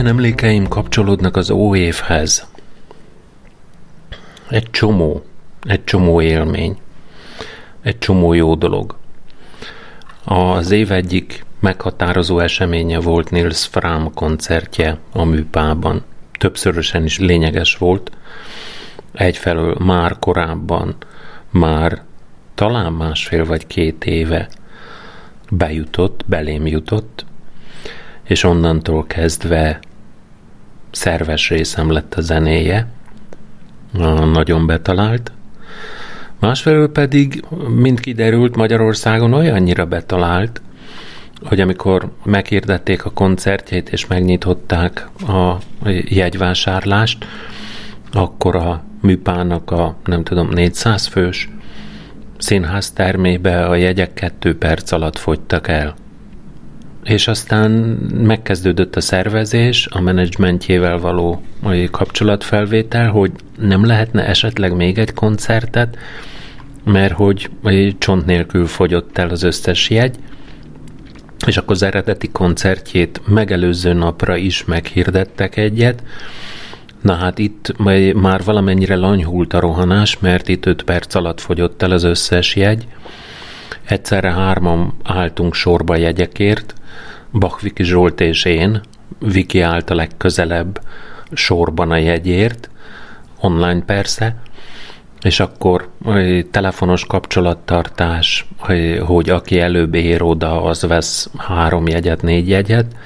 Milyen emlékeim kapcsolódnak az óévhez? Egy csomó, egy csomó élmény, egy csomó jó dolog. Az év egyik meghatározó eseménye volt Nils Fram koncertje a műpában. Többszörösen is lényeges volt. Egyfelől már korábban, már talán másfél vagy két éve bejutott, belém jutott, és onnantól kezdve szerves részem lett a zenéje, nagyon betalált. Másfelől pedig, mint kiderült, Magyarországon olyannyira betalált, hogy amikor meghirdették a koncertjét és megnyitották a jegyvásárlást, akkor a műpának a, nem tudom, 400 fős színház termébe a jegyek kettő perc alatt fogytak el. És aztán megkezdődött a szervezés, a menedzsmentjével való kapcsolatfelvétel, hogy nem lehetne esetleg még egy koncertet, mert hogy csont nélkül fogyott el az összes jegy, és akkor az eredeti koncertjét megelőző napra is meghirdettek egyet, Na hát itt már valamennyire lanyhult a rohanás, mert itt 5 perc alatt fogyott el az összes jegy. Egyszerre hárman álltunk sorba jegyekért, Bakviki Zsolt és én, Viki állt a legközelebb sorban a jegyért, online persze, és akkor telefonos kapcsolattartás, hogy aki előbb ér oda, az vesz három jegyet, négy jegyet,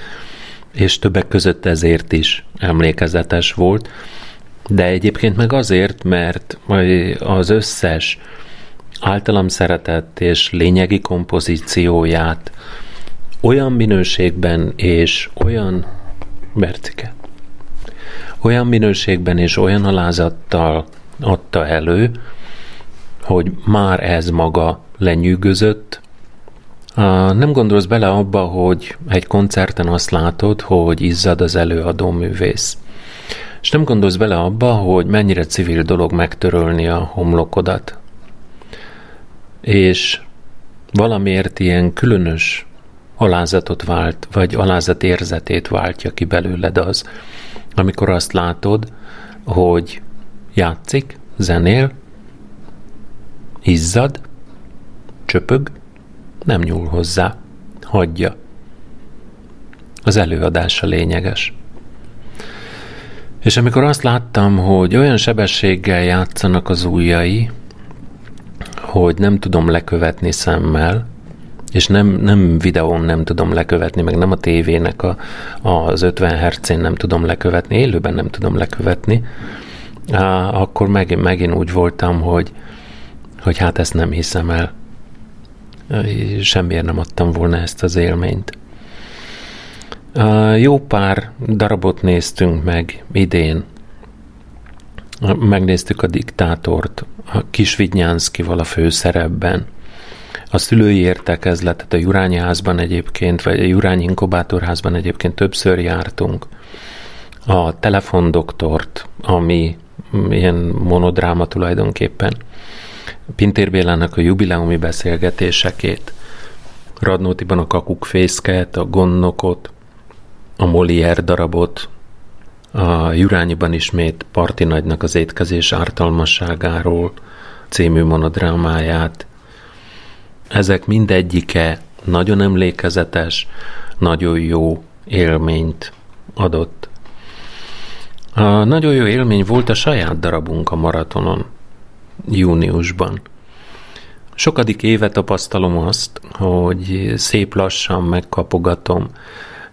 és többek között ezért is emlékezetes volt, de egyébként meg azért, mert az összes általam szeretett és lényegi kompozícióját olyan minőségben és olyan Bercike, olyan minőségben és olyan alázattal adta elő, hogy már ez maga lenyűgözött, nem gondolsz bele abba, hogy egy koncerten azt látod, hogy izzad az előadó művész. És nem gondolsz bele abba, hogy mennyire civil dolog megtörölni a homlokodat. És valamiért ilyen különös alázatot vált, vagy alázat érzetét váltja ki belőled az, amikor azt látod, hogy játszik, zenél, izzad, csöpög, nem nyúl hozzá, hagyja. Az előadása lényeges. És amikor azt láttam, hogy olyan sebességgel játszanak az ujjai, hogy nem tudom lekövetni szemmel, és nem, nem videón nem tudom lekövetni, meg nem a tévének a, az 50 hercén nem tudom lekövetni, élőben nem tudom lekövetni, akkor megint, megint úgy voltam, hogy, hogy hát ezt nem hiszem el semmiért nem adtam volna ezt az élményt. Jó pár darabot néztünk meg idén. Megnéztük a diktátort, a Kis Vidnyánszkival a főszerepben. A szülői értekezletet a Jurányi házban egyébként, vagy a Jurányi inkubátorházban egyébként többször jártunk. A telefondoktort, ami ilyen monodráma tulajdonképpen. Pintér Bélának a jubileumi beszélgetésekét, Radnótiban a kakukkfészket, a gonnokot, a Molière darabot, a Jurányiban ismét Parti Nagynak az étkezés ártalmasságáról című monodrámáját. Ezek mindegyike nagyon emlékezetes, nagyon jó élményt adott. A nagyon jó élmény volt a saját darabunk a maratonon júniusban. Sokadik éve tapasztalom azt, hogy szép lassan megkapogatom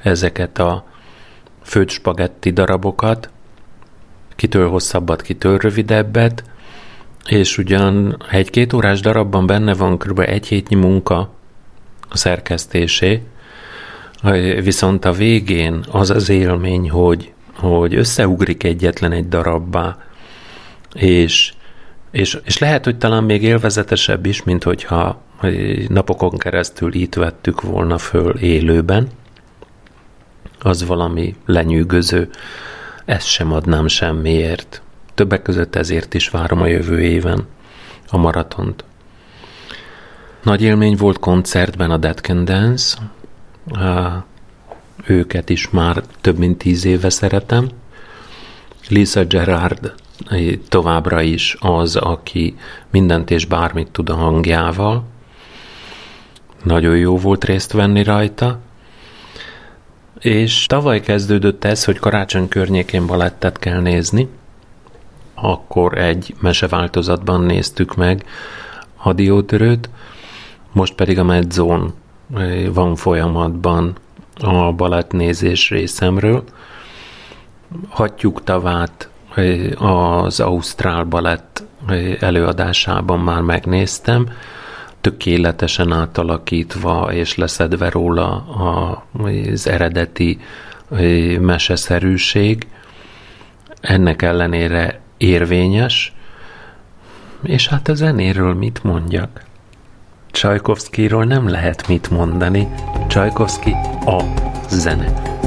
ezeket a főtt darabokat, kitől hosszabbat, kitől rövidebbet, és ugyan egy-két órás darabban benne van kb. egy hétnyi munka a szerkesztésé, viszont a végén az az élmény, hogy, hogy összeugrik egyetlen egy darabbá, és és, és lehet, hogy talán még élvezetesebb is, mint hogyha napokon keresztül itt vettük volna föl élőben. Az valami lenyűgöző. Ezt sem adnám semmiért. Többek között ezért is várom a jövő éven a maratont. Nagy élmény volt koncertben a Dead Can Dance. őket is már több mint tíz éve szeretem. Lisa Gerard továbbra is az, aki mindent és bármit tud a hangjával. Nagyon jó volt részt venni rajta. És tavaly kezdődött ez, hogy karácsony környékén balettet kell nézni. Akkor egy meseváltozatban néztük meg a diótörőt, most pedig a Medzón van folyamatban a balettnézés részemről. Hatjuk tavát az Ausztrál balett előadásában már megnéztem, tökéletesen átalakítva és leszedve róla az eredeti meseszerűség. Ennek ellenére érvényes, és hát a zenéről mit mondjak? Csajkovszkiról nem lehet mit mondani. Csajkovszki a zene.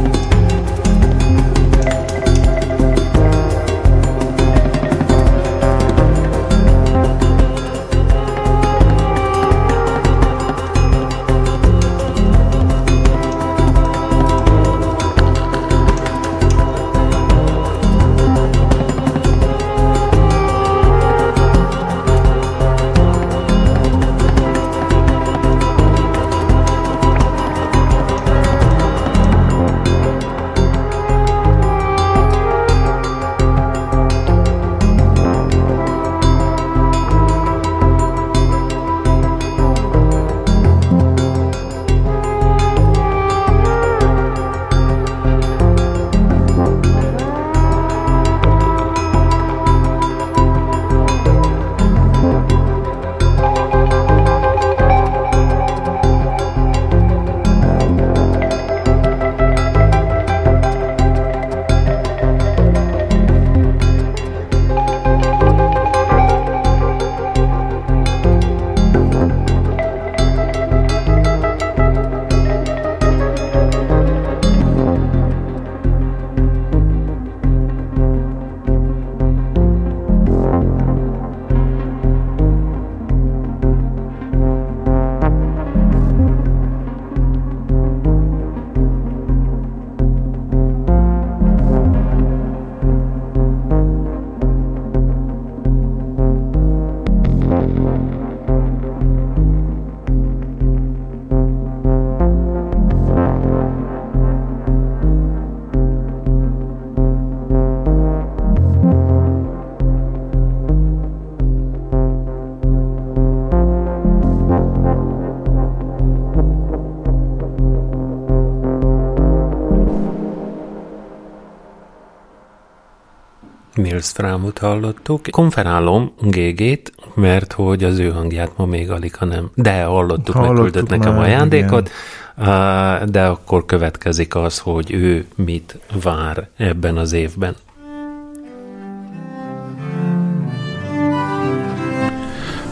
Nils Frámot hallottuk. Konferálom GG-t, mert hogy az ő hangját ma még alig, nem. De hallottuk, hallottuk megküldött nekem ajándékot. Igen. De akkor következik az, hogy ő mit vár ebben az évben.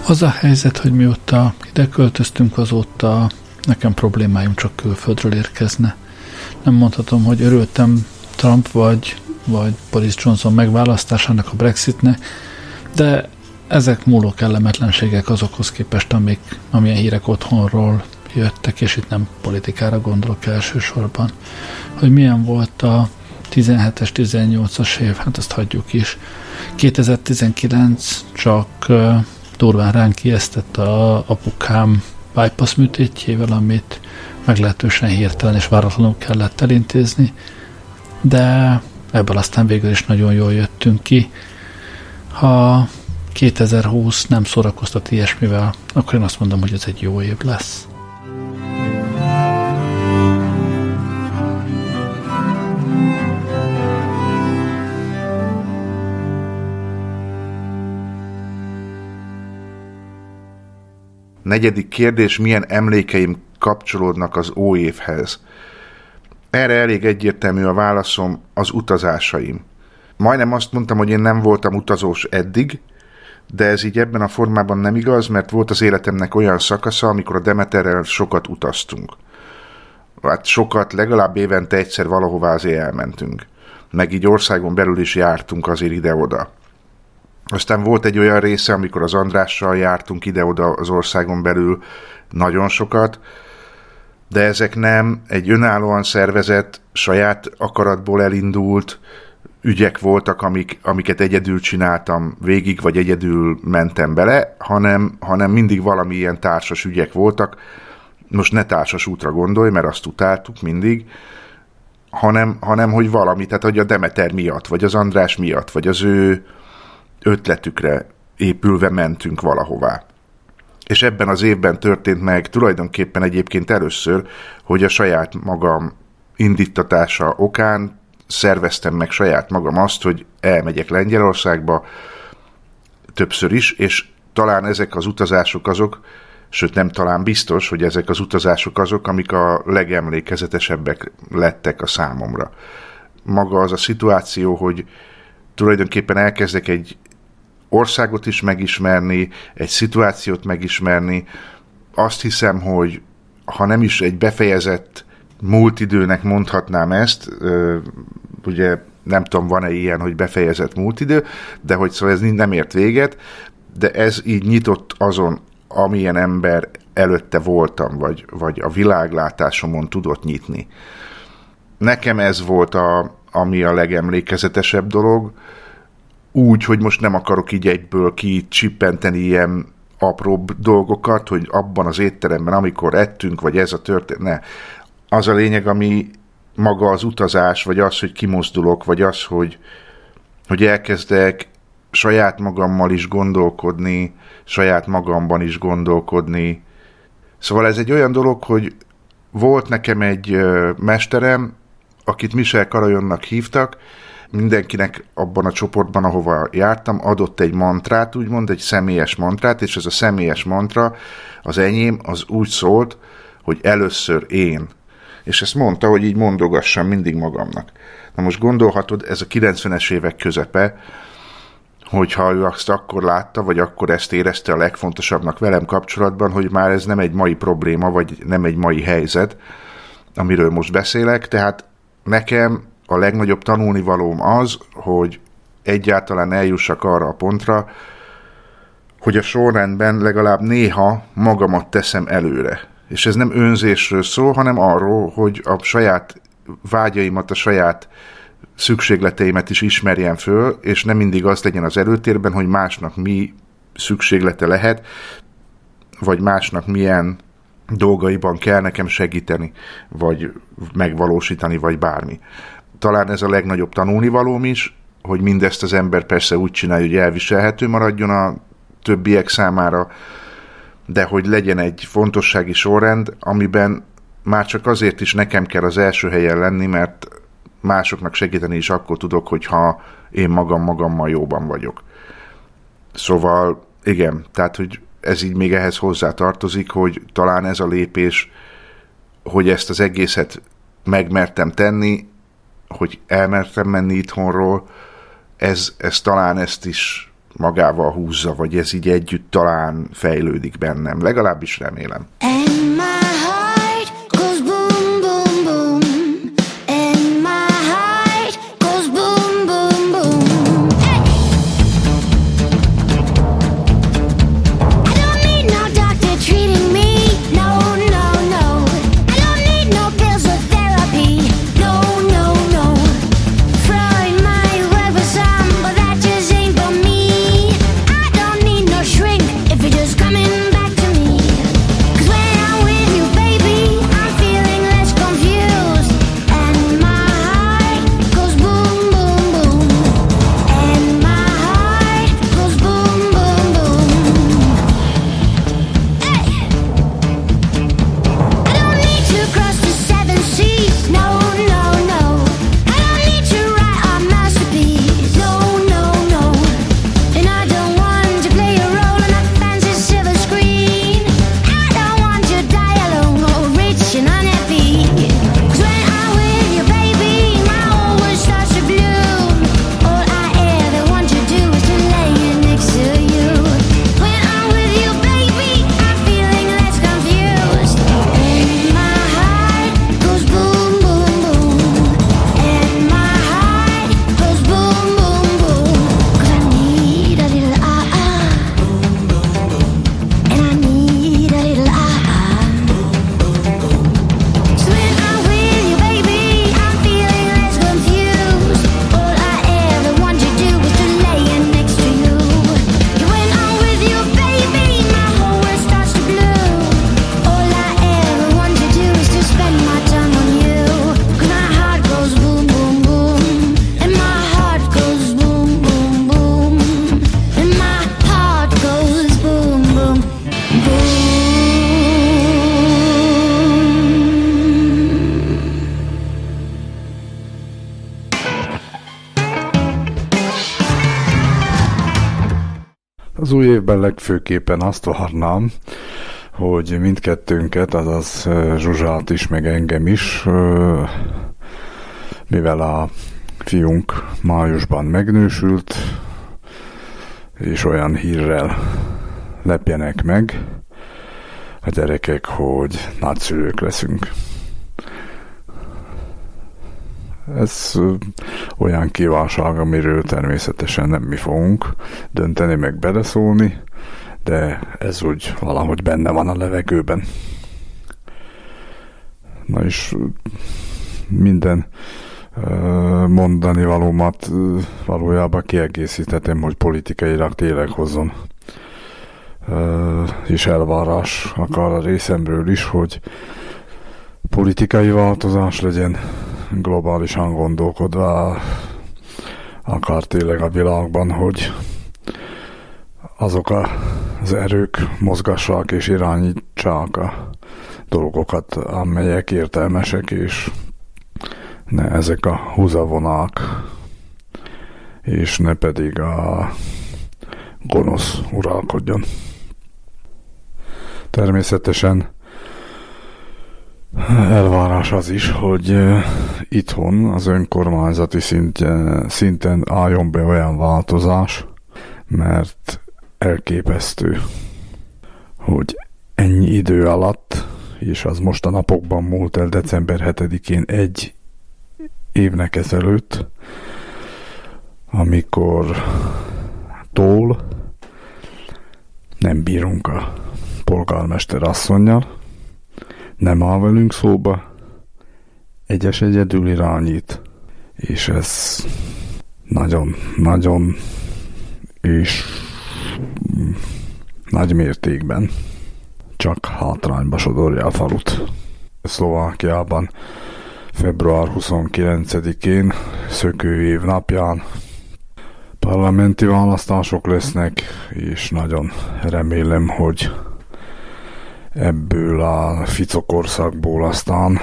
Az a helyzet, hogy mióta ide költöztünk, azóta nekem problémáim csak külföldről érkezne. Nem mondhatom, hogy örültem Trump vagy vagy Boris Johnson megválasztásának a Brexitnek, de ezek múló kellemetlenségek azokhoz képest, amik, amilyen hírek otthonról jöttek, és itt nem politikára gondolok elsősorban, hogy milyen volt a 17-es, 18-as év, hát ezt hagyjuk is. 2019 csak uh, durván ránk kiesztett a apukám bypass műtétjével, amit meglehetősen hirtelen és váratlanul kellett elintézni, de ebből aztán végül is nagyon jól jöttünk ki. Ha 2020 nem szórakoztat ilyesmivel, akkor én azt mondom, hogy ez egy jó év lesz. Negyedik kérdés, milyen emlékeim kapcsolódnak az óévhez? Erre elég egyértelmű a válaszom, az utazásaim. Majdnem azt mondtam, hogy én nem voltam utazós eddig, de ez így ebben a formában nem igaz, mert volt az életemnek olyan szakasza, amikor a Demeterrel sokat utaztunk. Hát sokat, legalább évente egyszer valahová azért elmentünk. Meg így országon belül is jártunk azért ide-oda. Aztán volt egy olyan része, amikor az Andrással jártunk ide-oda az országon belül nagyon sokat, de ezek nem egy önállóan szervezett, saját akaratból elindult ügyek voltak, amik, amiket egyedül csináltam végig, vagy egyedül mentem bele, hanem, hanem mindig valami ilyen társas ügyek voltak. Most ne társas útra gondolj, mert azt utáltuk mindig, hanem, hanem hogy valami, tehát hogy a Demeter miatt, vagy az András miatt, vagy az ő ötletükre épülve mentünk valahová. És ebben az évben történt meg tulajdonképpen egyébként először, hogy a saját magam indítatása okán szerveztem meg saját magam azt, hogy elmegyek Lengyelországba többször is, és talán ezek az utazások azok, sőt nem talán biztos, hogy ezek az utazások azok, amik a legemlékezetesebbek lettek a számomra. Maga az a szituáció, hogy tulajdonképpen elkezdek egy országot is megismerni, egy szituációt megismerni, azt hiszem, hogy ha nem is egy befejezett múlt időnek mondhatnám ezt, ugye nem tudom, van-e ilyen, hogy befejezett múlt idő, de hogy szóval ez nem ért véget, de ez így nyitott azon, amilyen ember előtte voltam, vagy, vagy a világlátásomon tudott nyitni. Nekem ez volt a, ami a legemlékezetesebb dolog, úgy, hogy most nem akarok így egyből csippenteni ilyen apróbb dolgokat, hogy abban az étteremben, amikor ettünk, vagy ez a történet, ne. Az a lényeg, ami maga az utazás, vagy az, hogy kimozdulok, vagy az, hogy, hogy elkezdek saját magammal is gondolkodni, saját magamban is gondolkodni. Szóval ez egy olyan dolog, hogy volt nekem egy mesterem, akit Michel Karajonnak hívtak, mindenkinek abban a csoportban, ahova jártam, adott egy mantrát, úgymond egy személyes mantrát, és ez a személyes mantra, az enyém, az úgy szólt, hogy először én. És ezt mondta, hogy így mondogassam mindig magamnak. Na most gondolhatod, ez a 90-es évek közepe, hogyha ő azt akkor látta, vagy akkor ezt érezte a legfontosabbnak velem kapcsolatban, hogy már ez nem egy mai probléma, vagy nem egy mai helyzet, amiről most beszélek, tehát nekem a legnagyobb tanulnivalóm az, hogy egyáltalán eljussak arra a pontra, hogy a sorrendben legalább néha magamat teszem előre. És ez nem önzésről szól, hanem arról, hogy a saját vágyaimat, a saját szükségleteimet is ismerjen föl, és nem mindig az legyen az előtérben, hogy másnak mi szükséglete lehet, vagy másnak milyen dolgaiban kell nekem segíteni, vagy megvalósítani, vagy bármi. Talán ez a legnagyobb tanulnivalóm is, hogy mindezt az ember persze úgy csinálja, hogy elviselhető maradjon a többiek számára, de hogy legyen egy fontossági sorrend, amiben már csak azért is nekem kell az első helyen lenni, mert másoknak segíteni is akkor tudok, hogyha én magam magammal jóban vagyok. Szóval igen, tehát hogy ez így még ehhez hozzá tartozik, hogy talán ez a lépés, hogy ezt az egészet megmertem tenni, hogy elmertem menni itthonról, ez, ez talán ezt is magával húzza, vagy ez így együtt talán fejlődik bennem. Legalábbis remélem. And évben legfőképpen azt várnám, hogy mindkettőnket, azaz Zsuzsát is, meg engem is, mivel a fiunk májusban megnősült, és olyan hírrel lepjenek meg a gyerekek, hogy nagyszülők leszünk. Ez olyan kívánság, amiről természetesen nem mi fogunk dönteni, meg beleszólni, de ez úgy valahogy benne van a levegőben. Na és minden mondani valómat valójában kiegészíthetem, hogy politikailag tényleg hozzon és elvárás akar a részemről is, hogy politikai változás legyen, globálisan gondolkodva akar tényleg a világban, hogy azok a, az erők mozgassák és irányítsák a dolgokat, amelyek értelmesek, és ne ezek a húzavonák, és ne pedig a gonosz uralkodjon. Természetesen elvárás az is, hogy itthon az önkormányzati szintje, szinten álljon be olyan változás, mert elképesztő, hogy ennyi idő alatt, és az most a napokban múlt el december 7-én egy évnek ezelőtt, amikor tól nem bírunk a polgármester asszonynal, nem áll velünk szóba, egyes egyedül irányít, és ez nagyon, nagyon és nagy mértékben csak hátrányba sodorja a falut. Szlovákiában február 29-én, szökőév napján parlamenti választások lesznek, és nagyon remélem, hogy ebből a ficokorszakból aztán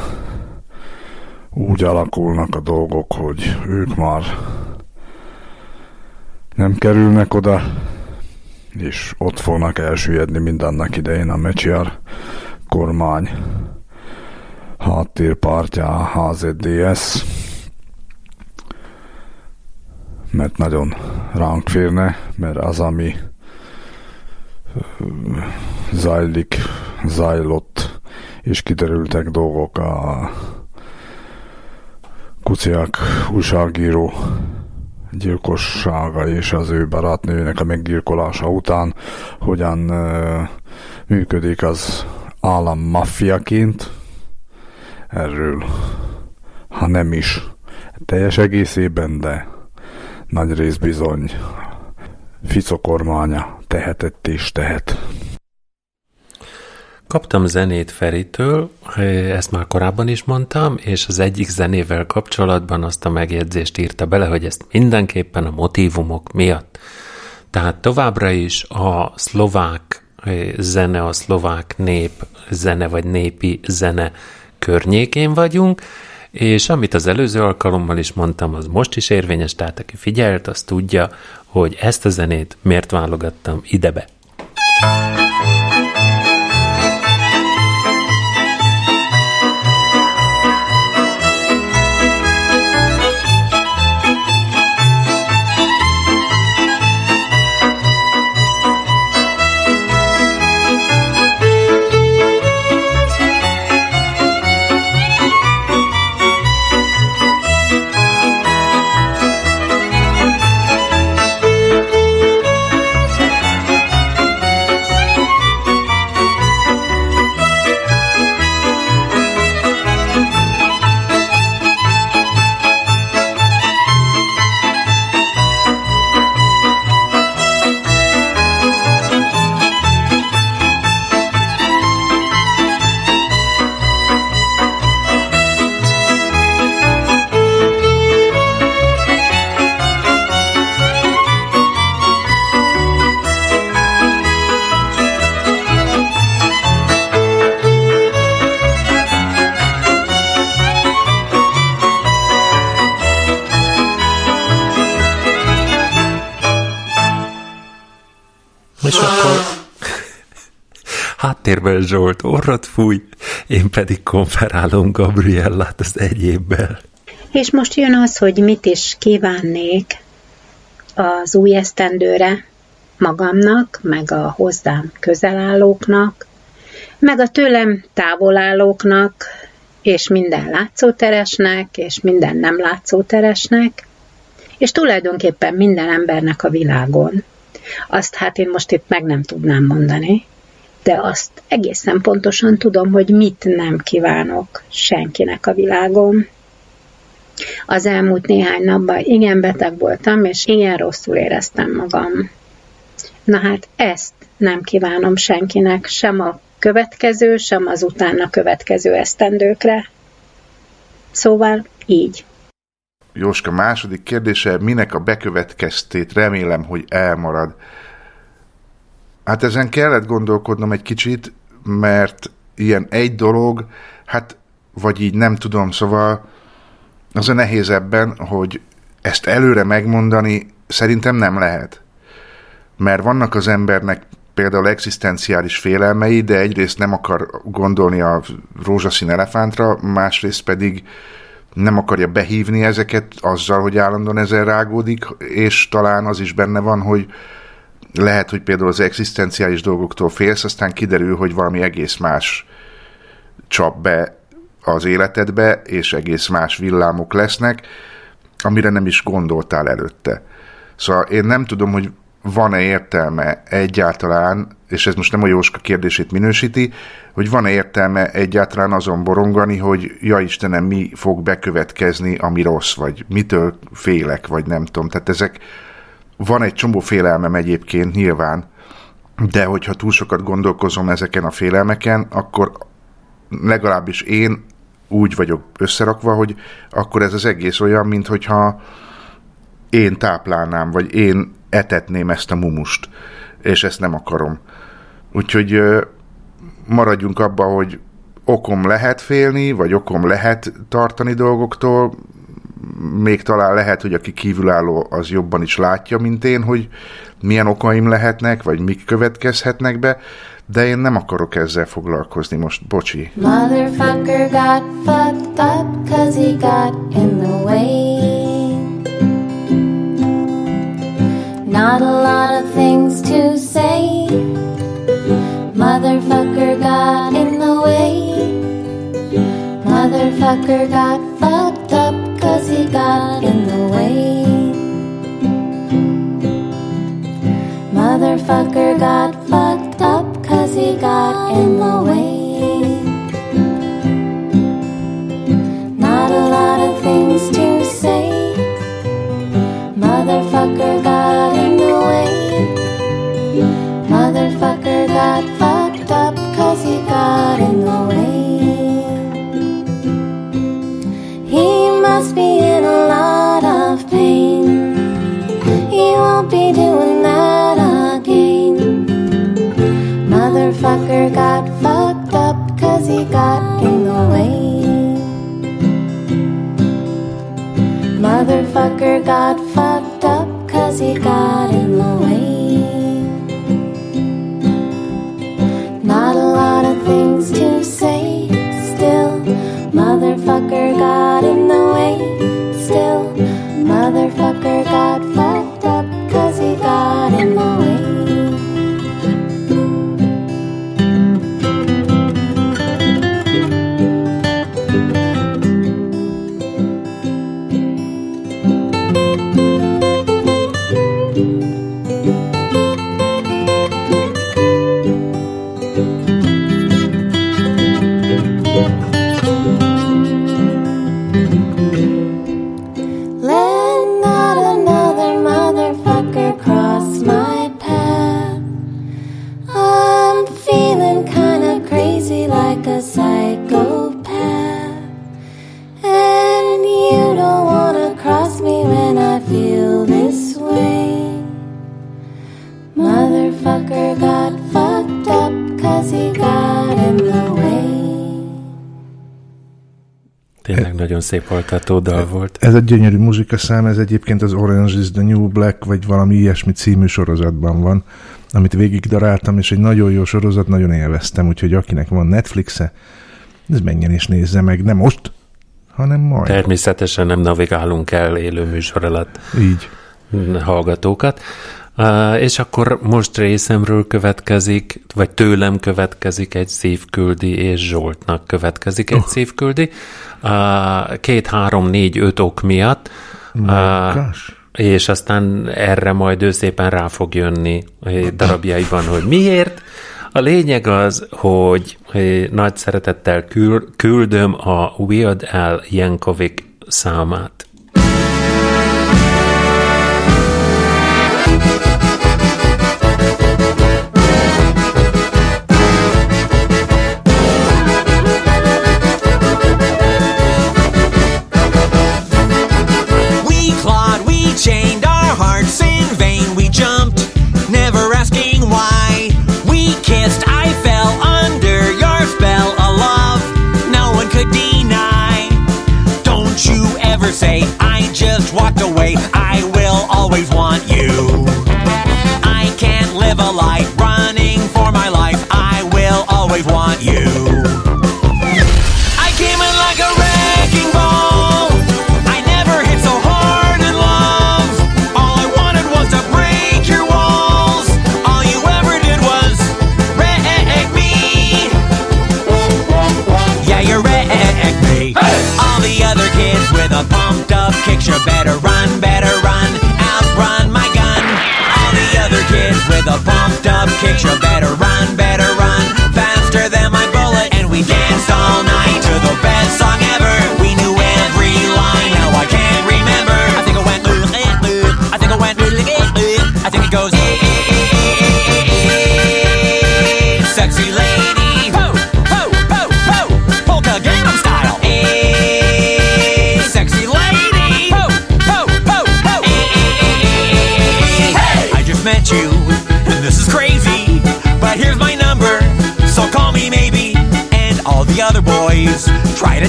úgy alakulnak a dolgok, hogy ők már nem kerülnek oda, és ott fognak elsüllyedni mindannak idején a Mecsiar kormány háttérpártja HZDS, mert nagyon ránk férne, mert az, ami zajlik, zajlott, és kiderültek dolgok a Kuciak újságíró gyilkossága és az ő barátnőjének a meggyilkolása után hogyan uh, működik az állam maffiaként. Erről, ha nem is teljes egészében, de nagy rész bizony Fico kormánya tehetett és tehet. Kaptam zenét Feritől, ezt már korábban is mondtam, és az egyik zenével kapcsolatban azt a megjegyzést írta bele, hogy ezt mindenképpen a motivumok miatt. Tehát továbbra is a szlovák zene, a szlovák nép zene vagy népi zene környékén vagyunk, és amit az előző alkalommal is mondtam, az most is érvényes, tehát aki figyelt, az tudja, hogy ezt a zenét miért válogattam idebe. Háttérben Zsolt orrat fúj, én pedig konferálom Gabriellát az egyébbel. És most jön az, hogy mit is kívánnék az új esztendőre magamnak, meg a hozzám közelállóknak, meg a tőlem távolállóknak, és minden látszóteresnek, és minden nem látszóteresnek, és tulajdonképpen minden embernek a világon. Azt hát én most itt meg nem tudnám mondani, de azt egészen pontosan tudom, hogy mit nem kívánok senkinek a világon. Az elmúlt néhány napban igen beteg voltam, és igen rosszul éreztem magam. Na hát ezt nem kívánom senkinek, sem a következő, sem az utána következő esztendőkre. Szóval így. Jóska második kérdése, minek a bekövetkeztét remélem, hogy elmarad. Hát ezen kellett gondolkodnom egy kicsit, mert ilyen egy dolog, hát vagy így nem tudom, szóval az a nehéz ebben, hogy ezt előre megmondani szerintem nem lehet. Mert vannak az embernek például egzisztenciális félelmei, de egyrészt nem akar gondolni a rózsaszín elefántra, másrészt pedig nem akarja behívni ezeket azzal, hogy állandóan ezen rágódik, és talán az is benne van, hogy lehet, hogy például az egzisztenciális dolgoktól félsz, aztán kiderül, hogy valami egész más csap be az életedbe, és egész más villámok lesznek, amire nem is gondoltál előtte. Szóval én nem tudom, hogy van-e értelme egyáltalán, és ez most nem a Jóska kérdését minősíti, hogy van-e értelme egyáltalán azon borongani, hogy ja Istenem, mi fog bekövetkezni, ami rossz, vagy mitől félek, vagy nem tudom. Tehát ezek, van egy csomó félelmem egyébként nyilván, de hogyha túl sokat gondolkozom ezeken a félelmeken, akkor legalábbis én úgy vagyok összerakva, hogy akkor ez az egész olyan, mint hogyha én táplálnám, vagy én etetném ezt a mumust, és ezt nem akarom. Úgyhogy maradjunk abba, hogy okom lehet félni, vagy okom lehet tartani dolgoktól, még talán lehet, hogy aki kívülálló az jobban is látja, mint én, hogy milyen okaim lehetnek, vagy mik következhetnek be, de én nem akarok ezzel foglalkozni most, bocsi. Motherfucker got fucked up cause he got in the way Not a lot of things to say. Motherfucker got in the way. Motherfucker got fucked cause he got in the way. Motherfucker got fucked up cause he got in the way. Not a lot of things to say. Motherfucker got in the way. Motherfucker got fucked up cause he must be in a lot of pain. He won't be doing that again. Motherfucker got fucked up cause he got in the way. Motherfucker got fucked up cause he got in the way. Not a lot of things to say, still, motherfucker got motherfucker szép altató dal volt. Ez egy gyönyörű muzsikaszám, ez egyébként az Orange is the New Black, vagy valami ilyesmi című sorozatban van. amit végig daráltam, és egy nagyon jó sorozat, nagyon élveztem, úgyhogy akinek van Netflixe, ez menjen és nézze meg, nem most, hanem majd. Természetesen nem navigálunk el élő műsor alatt Így. hallgatókat. Uh, és akkor most részemről következik, vagy tőlem következik egy szívküldi, és Zsoltnak következik egy uh. szívküldi. Uh, két, három, négy, öt ok miatt. Uh, és aztán erre majd ő szépen rá fog jönni darabjaiban, hogy miért. A lényeg az, hogy nagy szeretettel küldöm a Weird Al Yankovic számát.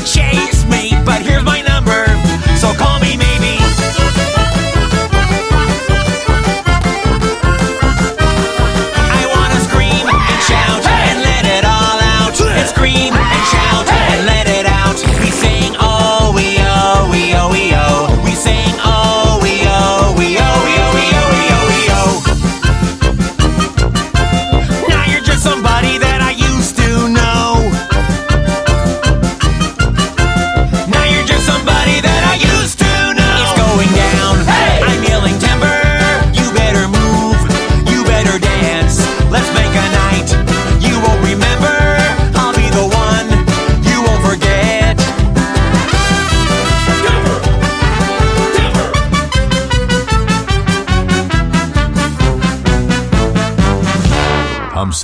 change.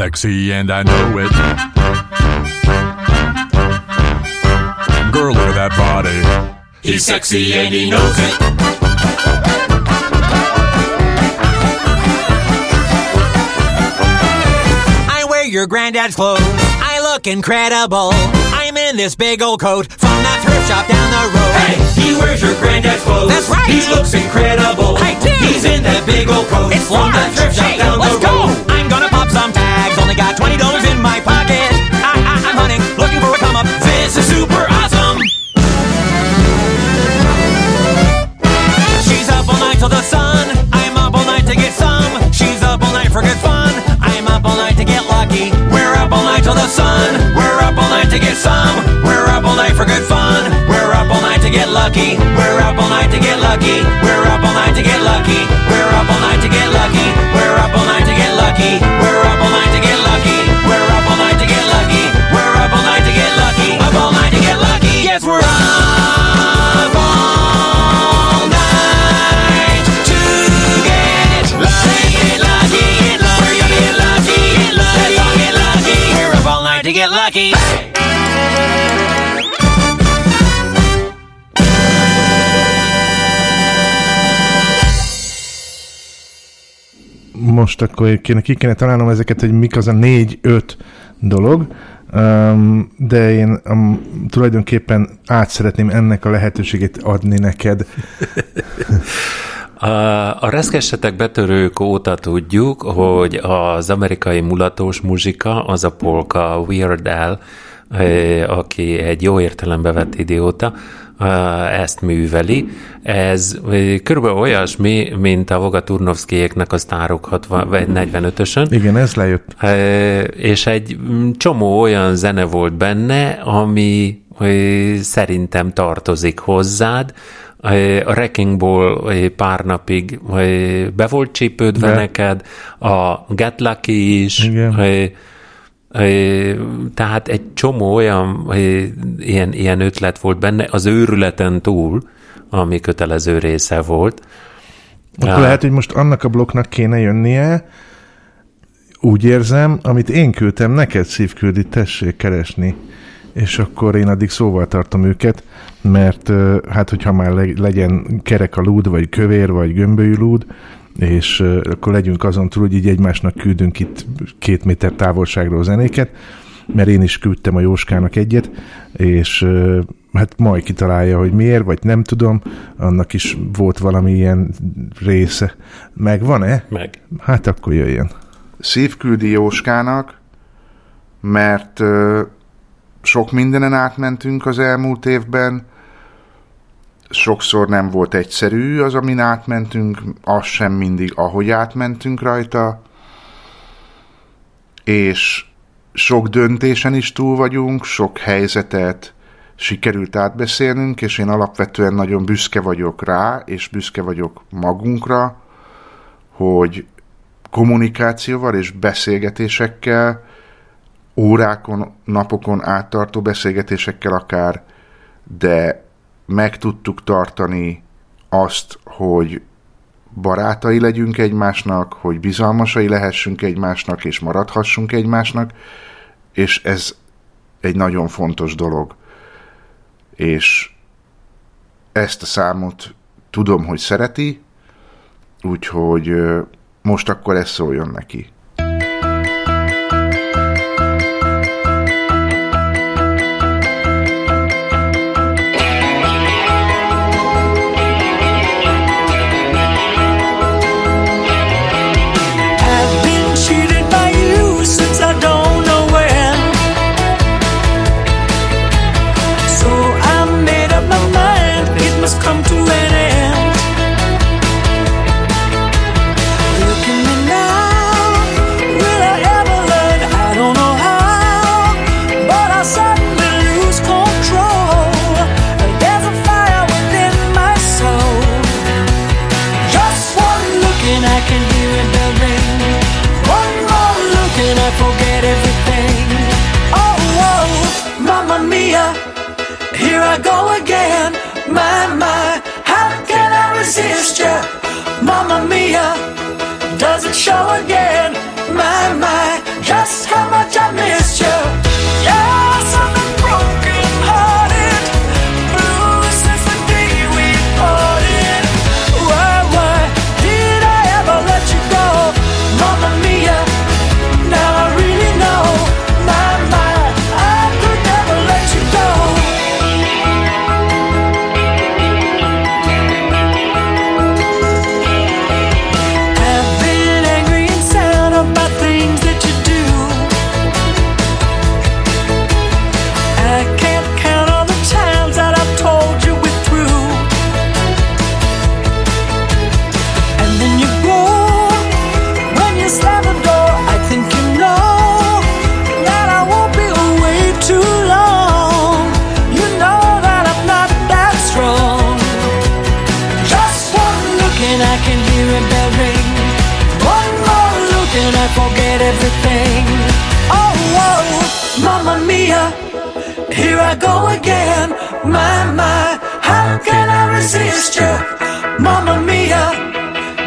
Sexy and I know it. Girl, look at that body. He's sexy and he knows it. I wear your granddad's clothes. I look incredible. I'm in this big old coat from that thrift shop down the road. Hey, he wears your granddad's clothes. That's right. He looks incredible. I do. He's in that big old coat It's from large. that thrift shop Hey, down let's the get lucky. We're up all night to get lucky. We're up all night to get lucky. We're up all night to get lucky. We're up all night to get lucky. We're up all night to get lucky. We're up all night to get lucky. We're up all night to get lucky. Up all night to get lucky. Yes, we're Most akkor kéne, ki kéne találnom ezeket, hogy mik az a négy-öt dolog, de én tulajdonképpen át szeretném ennek a lehetőségét adni neked. A, a reszkessetek betörők óta tudjuk, hogy az amerikai mulatós muzsika, az a polka Weird Al, aki egy jó értelembe vett idióta, ezt műveli. Ez körülbelül olyasmi, mint a Voga Turnovszkijéknek a sztárok 60, vagy 45-ösön. Igen, ez lejött. És egy mm, csomó olyan zene volt benne, ami szerintem tartozik hozzád. A Wreckingból ö, pár napig be volt csípődve Be. neked, a Get Lucky is, Igen. Tehát egy csomó olyan ilyen, ilyen ötlet volt benne, az őrületen túl, ami kötelező része volt. Akkor lehet, hogy most annak a blokknak kéne jönnie, úgy érzem, amit én küldtem, neked szívküldi, tessék keresni. És akkor én addig szóval tartom őket, mert hát hogyha már le- legyen kerek a lúd, vagy kövér, vagy gömbölyű lúd, és akkor legyünk azon túl, hogy így egymásnak küldünk itt két méter távolságról zenéket, mert én is küldtem a Jóskának egyet, és hát majd kitalálja, hogy miért, vagy nem tudom, annak is volt valami ilyen része. Megvan-e? Meg. Hát akkor jöjjön. Szívküldi Jóskának, mert ö, sok mindenen átmentünk az elmúlt évben, sokszor nem volt egyszerű az, amin átmentünk, az sem mindig, ahogy átmentünk rajta, és sok döntésen is túl vagyunk, sok helyzetet sikerült átbeszélnünk, és én alapvetően nagyon büszke vagyok rá, és büszke vagyok magunkra, hogy kommunikációval és beszélgetésekkel, órákon, napokon áttartó beszélgetésekkel akár, de meg tudtuk tartani azt, hogy barátai legyünk egymásnak, hogy bizalmasai lehessünk egymásnak, és maradhassunk egymásnak, és ez egy nagyon fontos dolog. És ezt a számot tudom, hogy szereti, úgyhogy most akkor ez szóljon neki.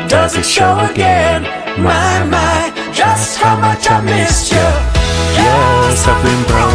Does it show again? My, my, just how much I missed you. Yes, I've been broken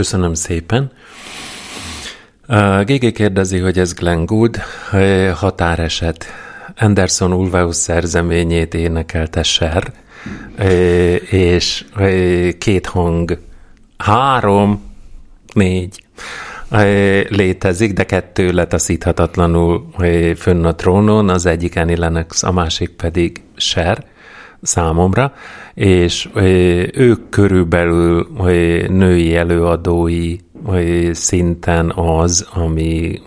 Köszönöm szépen. GG kérdezi, hogy ez Glenn Gould határeset. Anderson Ulvaeus szerzeményét énekelte Ser, és két hang, három, négy létezik, de kettő letaszíthatatlanul fönn a trónon, az egyik Annie Lennox, a másik pedig Ser számomra, és ők körülbelül női előadói szinten az, ami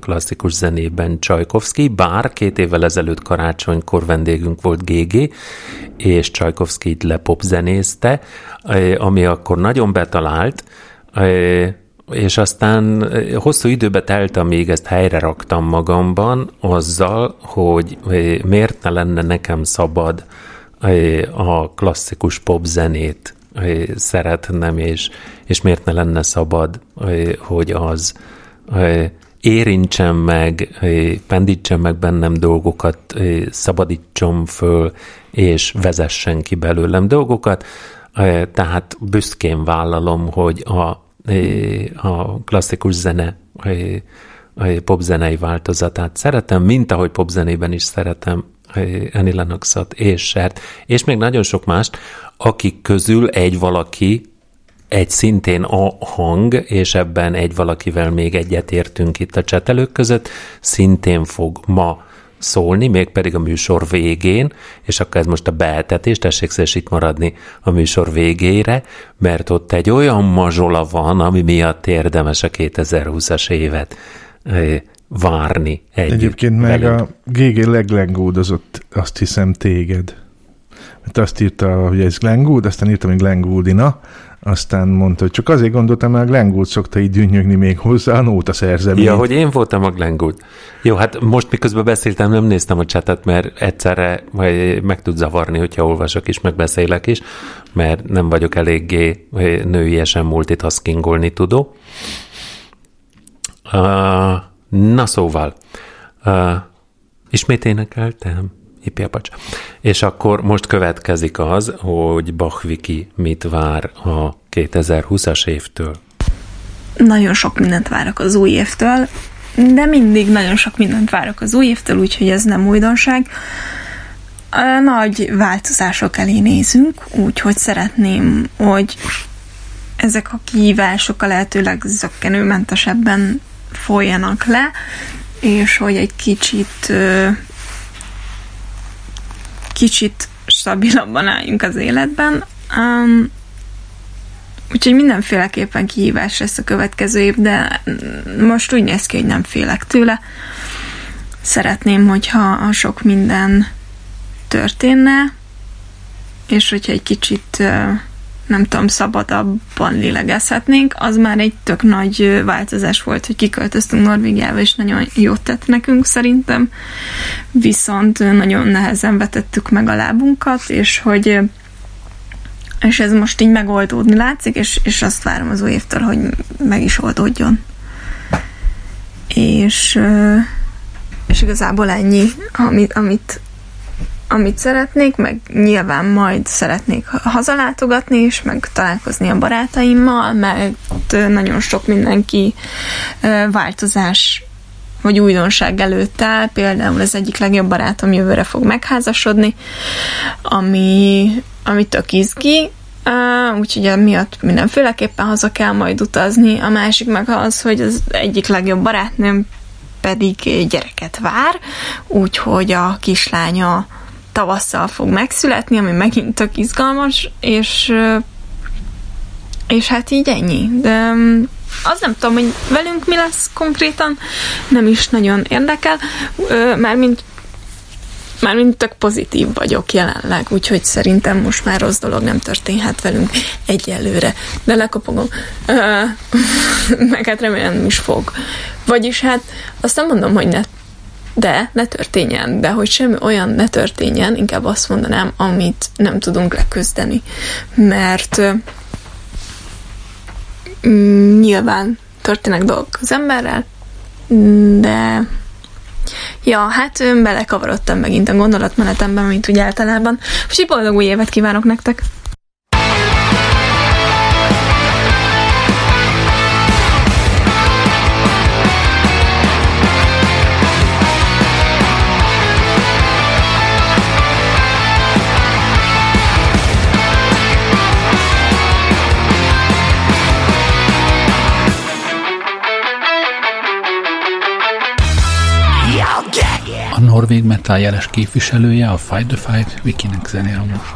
klasszikus zenében Csajkovszki, bár két évvel ezelőtt karácsonykor vendégünk volt GG, és Csajkovszkit lepop zenézte, ö, ami akkor nagyon betalált, és aztán hosszú időbe telt, amíg ezt helyre raktam magamban, azzal, hogy miért ne lenne nekem szabad a klasszikus pop zenét szeretnem, és, és miért ne lenne szabad, hogy az érintsen meg, pendítsen meg bennem dolgokat, szabadítson föl, és vezessen ki belőlem dolgokat. Tehát büszkén vállalom, hogy a a klasszikus zene popzenei változatát szeretem, mint ahogy popzenében is szeretem Annie Lennoxot és Sert, és még nagyon sok mást, akik közül egy valaki, egy szintén a hang, és ebben egy valakivel még egyetértünk itt a csetelők között, szintén fog ma szólni, mégpedig a műsor végén, és akkor ez most a beetetés, tessék széles itt maradni a műsor végére, mert ott egy olyan mazsola van, ami miatt érdemes a 2020-as évet várni együtt Egyébként meg velünk. a GG leglengódozott, azt hiszem téged. Mert azt írta, hogy ez Glenn Gould, aztán írtam, hogy Glenn Gouldina, aztán mondta, hogy csak azért gondoltam, mert Glenn Gould szokta így dünnyögni még hozzá a nóta szerzeményt. Ja, hogy én voltam a Glenn Gould. Jó, hát most miközben beszéltem, nem néztem a csetet, mert egyszerre meg tud zavarni, hogyha olvasok is, meg beszélek is, mert nem vagyok eléggé nőiesen multitaskingolni tudó. Uh, na szóval, uh, ismét énekeltem? Ipiapacs. És akkor most következik az, hogy Bach Viki mit vár a 2020-as évtől. Nagyon sok mindent várok az új évtől, de mindig nagyon sok mindent várok az új évtől, úgyhogy ez nem újdonság. A nagy változások elé nézünk, úgyhogy szeretném, hogy ezek a kihívások a lehetőleg zöggenőmentesebben folyjanak le, és hogy egy kicsit kicsit stabilabban álljunk az életben. Um, úgyhogy mindenféleképpen kihívás lesz a következő év, de most úgy néz ki, hogy nem félek tőle. Szeretném, hogyha a sok minden történne, és hogyha egy kicsit nem tudom, szabadabban lélegezhetnénk, az már egy tök nagy változás volt, hogy kiköltöztünk Norvégiába, és nagyon jót tett nekünk szerintem, viszont nagyon nehezen vetettük meg a lábunkat, és hogy és ez most így megoldódni látszik, és, és azt várom az új évtől, hogy meg is oldódjon. És, és igazából ennyi, amit, amit amit szeretnék, meg nyilván majd szeretnék hazalátogatni és meg találkozni a barátaimmal, mert nagyon sok mindenki változás vagy újdonság előtt áll, például az egyik legjobb barátom jövőre fog megházasodni, ami, ami tök izgi, Uh, úgyhogy emiatt mindenféleképpen haza kell majd utazni. A másik meg az, hogy az egyik legjobb barátnőm pedig gyereket vár, úgyhogy a kislánya tavasszal fog megszületni, ami megint tök izgalmas, és és hát így ennyi. De az nem tudom, hogy velünk mi lesz konkrétan, nem is nagyon érdekel, mármint Mármint tök pozitív vagyok jelenleg, úgyhogy szerintem most már rossz dolog nem történhet velünk egyelőre. De lekopogom. meg hát remélem is fog. Vagyis hát azt nem mondom, hogy ne de ne történjen, de hogy semmi olyan ne történjen, inkább azt mondanám, amit nem tudunk leküzdeni. Mert mm, nyilván történnek dolgok az emberrel, de Ja, hát belekavarodtam megint a gondolatmenetemben, mint úgy általában. Úgyhogy boldog új évet kívánok nektek! A norvég metal jeles képviselője, a Fight the Fight, Vikinek zenél most.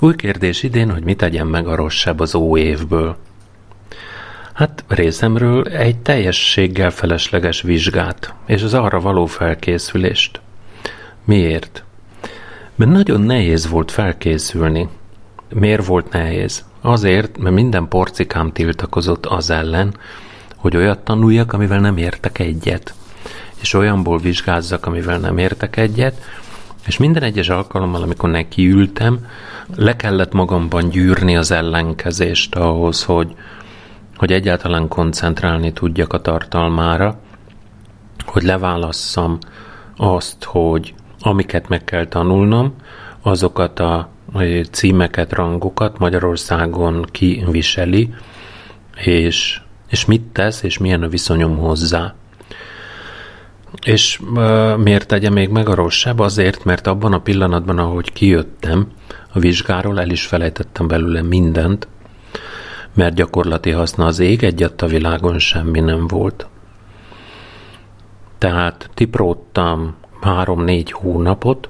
Új kérdés idén, hogy mit tegyen meg a rosszabb az ó évből. Hát részemről egy teljességgel felesleges vizsgát, és az arra való felkészülést. Miért? Mert nagyon nehéz volt felkészülni. Miért volt nehéz? Azért, mert minden porcikám tiltakozott az ellen, hogy olyat tanuljak, amivel nem értek egyet, és olyanból vizsgázzak, amivel nem értek egyet, és minden egyes alkalommal, amikor nekiültem, le kellett magamban gyűrni az ellenkezést ahhoz, hogy, hogy egyáltalán koncentrálni tudjak a tartalmára, hogy leválasszam azt, hogy amiket meg kell tanulnom, azokat a címeket, rangokat Magyarországon kiviseli, és, és mit tesz, és milyen a viszonyom hozzá. És uh, miért tegye még meg a rosszabb? Azért, mert abban a pillanatban, ahogy kijöttem a vizsgáról, el is felejtettem belőle mindent, mert gyakorlati haszna az ég egyet a világon semmi nem volt. Tehát tipróttam három-négy hónapot,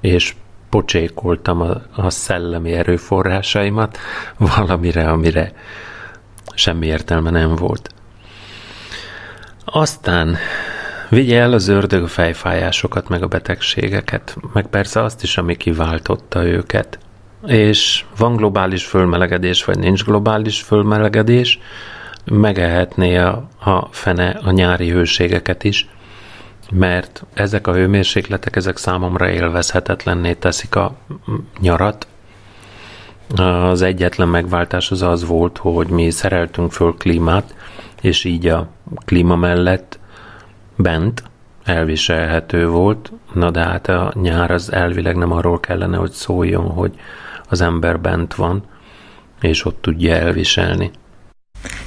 és pocsékoltam a, a szellemi erőforrásaimat valamire, amire semmi értelme nem volt. Aztán vigye el az ördög fejfájásokat, meg a betegségeket, meg persze azt is, ami kiváltotta őket. és van globális fölmelegedés, vagy nincs globális fölmelegedés, megehetné a, a fene a nyári hőségeket is, mert ezek a hőmérsékletek, ezek számomra élvezhetetlenné teszik a nyarat. Az egyetlen megváltás az az volt, hogy mi szereltünk föl klímát, és így a klíma mellett bent elviselhető volt, na de hát a nyár az elvileg nem arról kellene, hogy szóljon, hogy az ember bent van, és ott tudja elviselni.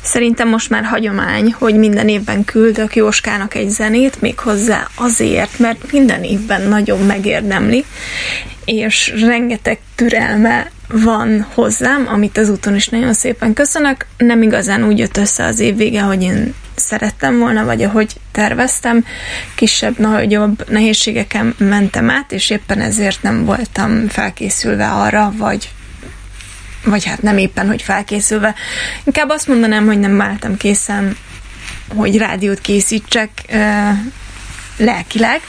Szerintem most már hagyomány, hogy minden évben küldök Jóskának egy zenét, méghozzá azért, mert minden évben nagyon megérdemli, és rengeteg türelme van hozzám, amit az úton is nagyon szépen köszönök. Nem igazán úgy jött össze az év vége, hogy én szerettem volna, vagy ahogy terveztem, kisebb, nagyobb nehézségeken mentem át, és éppen ezért nem voltam felkészülve arra, vagy vagy hát nem éppen, hogy felkészülve. Inkább azt mondanám, hogy nem váltam készen, hogy rádiót készítsek lelkileg,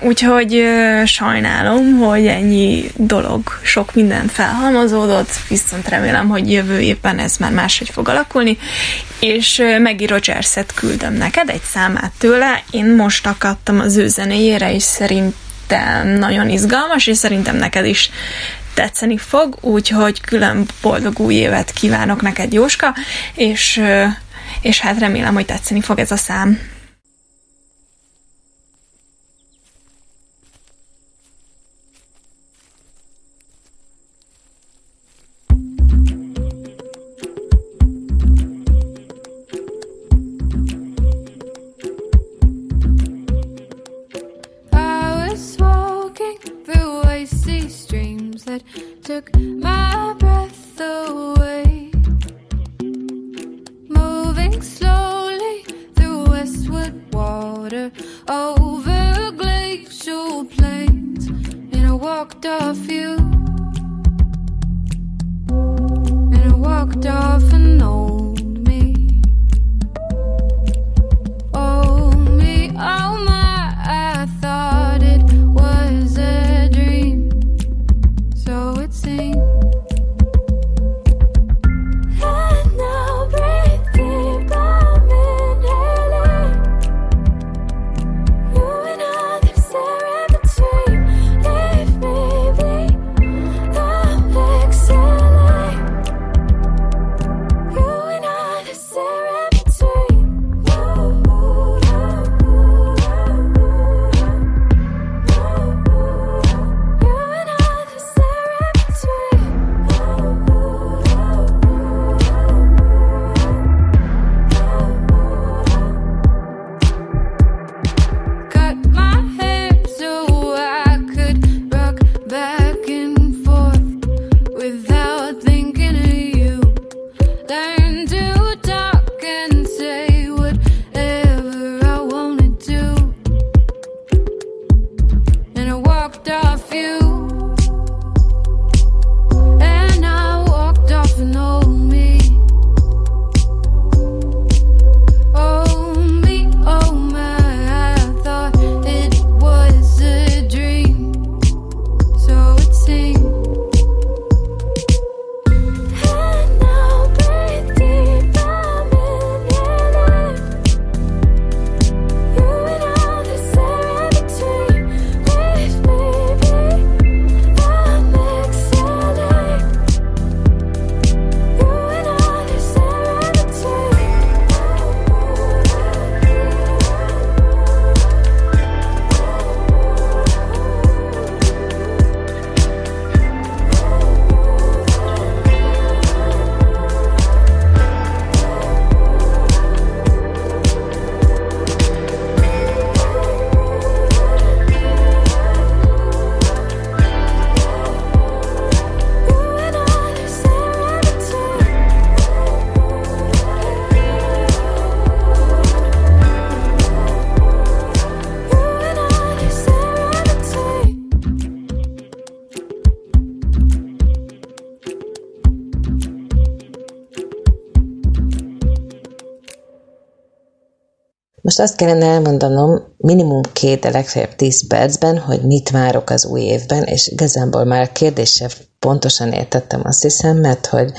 Úgyhogy sajnálom, hogy ennyi dolog, sok minden felhalmozódott, viszont remélem, hogy jövő évben ez már máshogy fog alakulni, és Maggie Rogers-et küldöm neked, egy számát tőle, én most akadtam az ő zenéjére, és szerintem nagyon izgalmas, és szerintem neked is tetszeni fog, úgyhogy külön boldog új évet kívánok neked, Jóska, és, és hát remélem, hogy tetszeni fog ez a szám. Took Most azt kellene elmondanom minimum két, de legfeljebb tíz percben, hogy mit várok az új évben, és igazából már kérdéssel pontosan értettem azt hiszem, mert hogy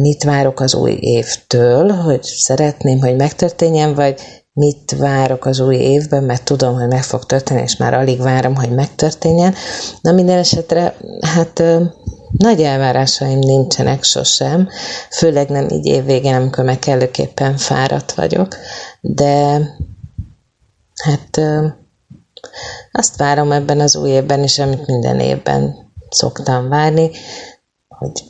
mit várok az új évtől, hogy szeretném, hogy megtörténjen, vagy mit várok az új évben, mert tudom, hogy meg fog történni, és már alig várom, hogy megtörténjen. Na minden esetre, hát nagy elvárásaim nincsenek sosem, főleg nem így évvégén, amikor meg kellőképpen fáradt vagyok, de hát azt várom ebben az új évben is, amit minden évben szoktam várni, hogy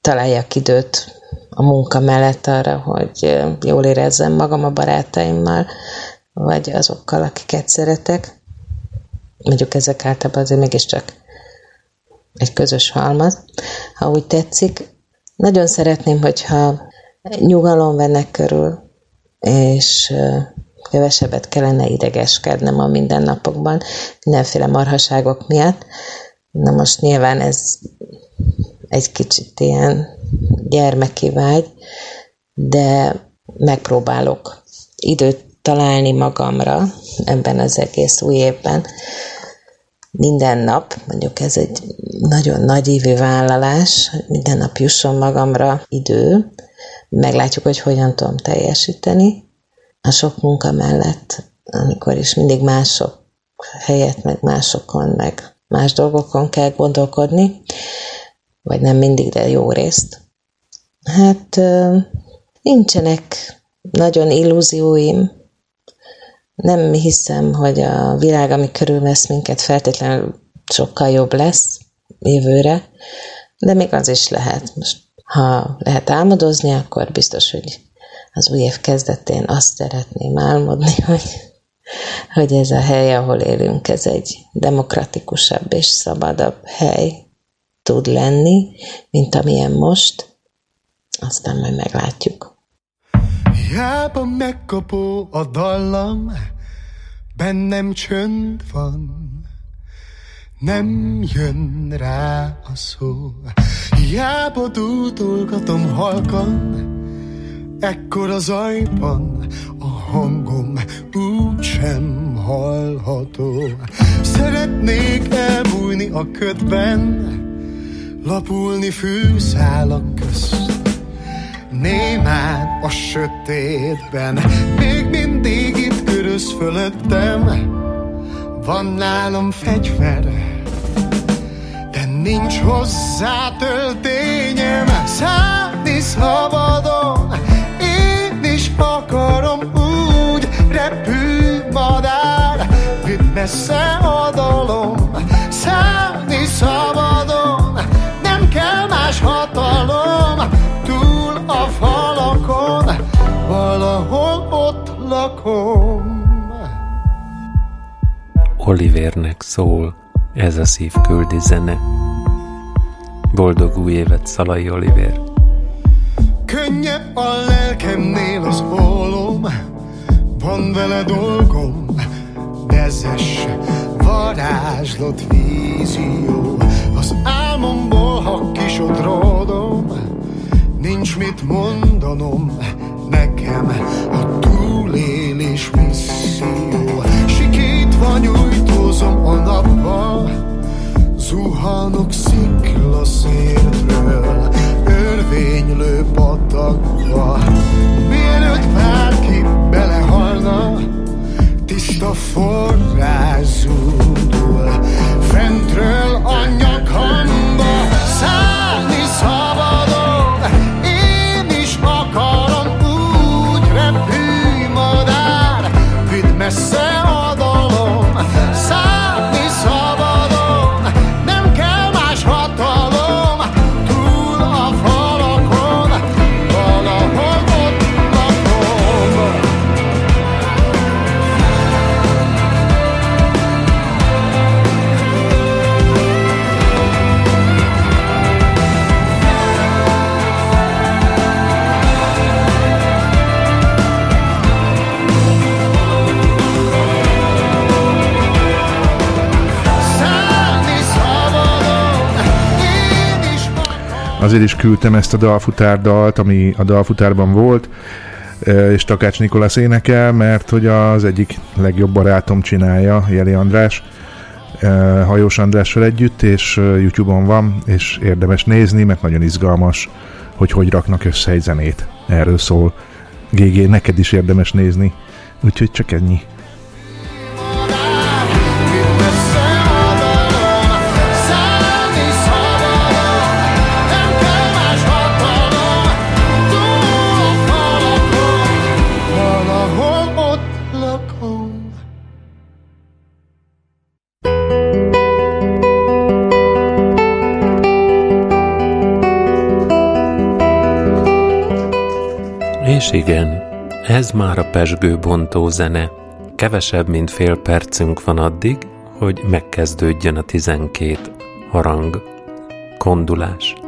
találjak időt a munka mellett arra, hogy jól érezzem magam a barátaimmal, vagy azokkal, akiket szeretek. Mondjuk ezek általában azért mégiscsak egy közös halmaz, ha úgy tetszik. Nagyon szeretném, hogyha nyugalom venne körül, és kevesebbet kellene idegeskednem a mindennapokban, mindenféle marhaságok miatt. Na most nyilván ez egy kicsit ilyen gyermeki vágy, de megpróbálok időt találni magamra ebben az egész új évben. Minden nap, mondjuk ez egy nagyon nagy évű vállalás, hogy minden nap jusson magamra idő, meglátjuk, hogy hogyan tudom teljesíteni. A sok munka mellett, amikor is mindig mások helyett, meg másokon, meg más dolgokon kell gondolkodni, vagy nem mindig, de jó részt. Hát nincsenek nagyon illúzióim. Nem hiszem, hogy a világ, ami körülvesz minket, feltétlenül sokkal jobb lesz jövőre, de még az is lehet. Most, ha lehet álmodozni, akkor biztos, hogy az új év kezdetén azt szeretném álmodni, hogy, hogy ez a hely, ahol élünk, ez egy demokratikusabb és szabadabb hely tud lenni, mint amilyen most, aztán majd meglátjuk. Hiába megkapó a dallam, bennem csönd van, nem jön rá a szó. Hiába dúdolgatom halkan, ekkor a zajban a hangom úgysem hallható. Szeretnék elbújni a ködben, lapulni fűszálak közt Némán a sötétben. Még mindig itt köröz fölöttem. Van nálam fegyver De nincs hozzá töltényem. Szállni szabadon Én is akarom úgy Repülj madár Vidd messze a dalom Szállni szabadon Olivernek szól ez a szívküldi zene. Boldog új évet, Szalai Oliver! Könnyebb a lelkemnél az ólom, van vele dolgom, dezes, varázslott vízió. Az álmomból, ha kisodródom, nincs mit mondanom, nekem a túlélés misszió. Sikítva nyújtózom a napba, Zuhanok sziklaszértről, örvénylő patakba. Mielőtt bárki belehalna, tiszta forrás zúdul, fentről a nyakamba, szállni szabadon, Azért is küldtem ezt a dalfutárdalt, ami a dalfutárban volt. Ö, és Takács Nikolász énekel, mert hogy az egyik legjobb barátom csinálja, Jeli András, ö, Hajós Andrással együtt, és ö, YouTube-on van, és érdemes nézni, mert nagyon izgalmas, hogy hogy raknak össze egy zenét. Erről szól. GG, neked is érdemes nézni. Úgyhogy csak ennyi. Igen, ez már a pesgő bontó zene. Kevesebb, mint fél percünk van addig, hogy megkezdődjön a 12 harang, kondulás.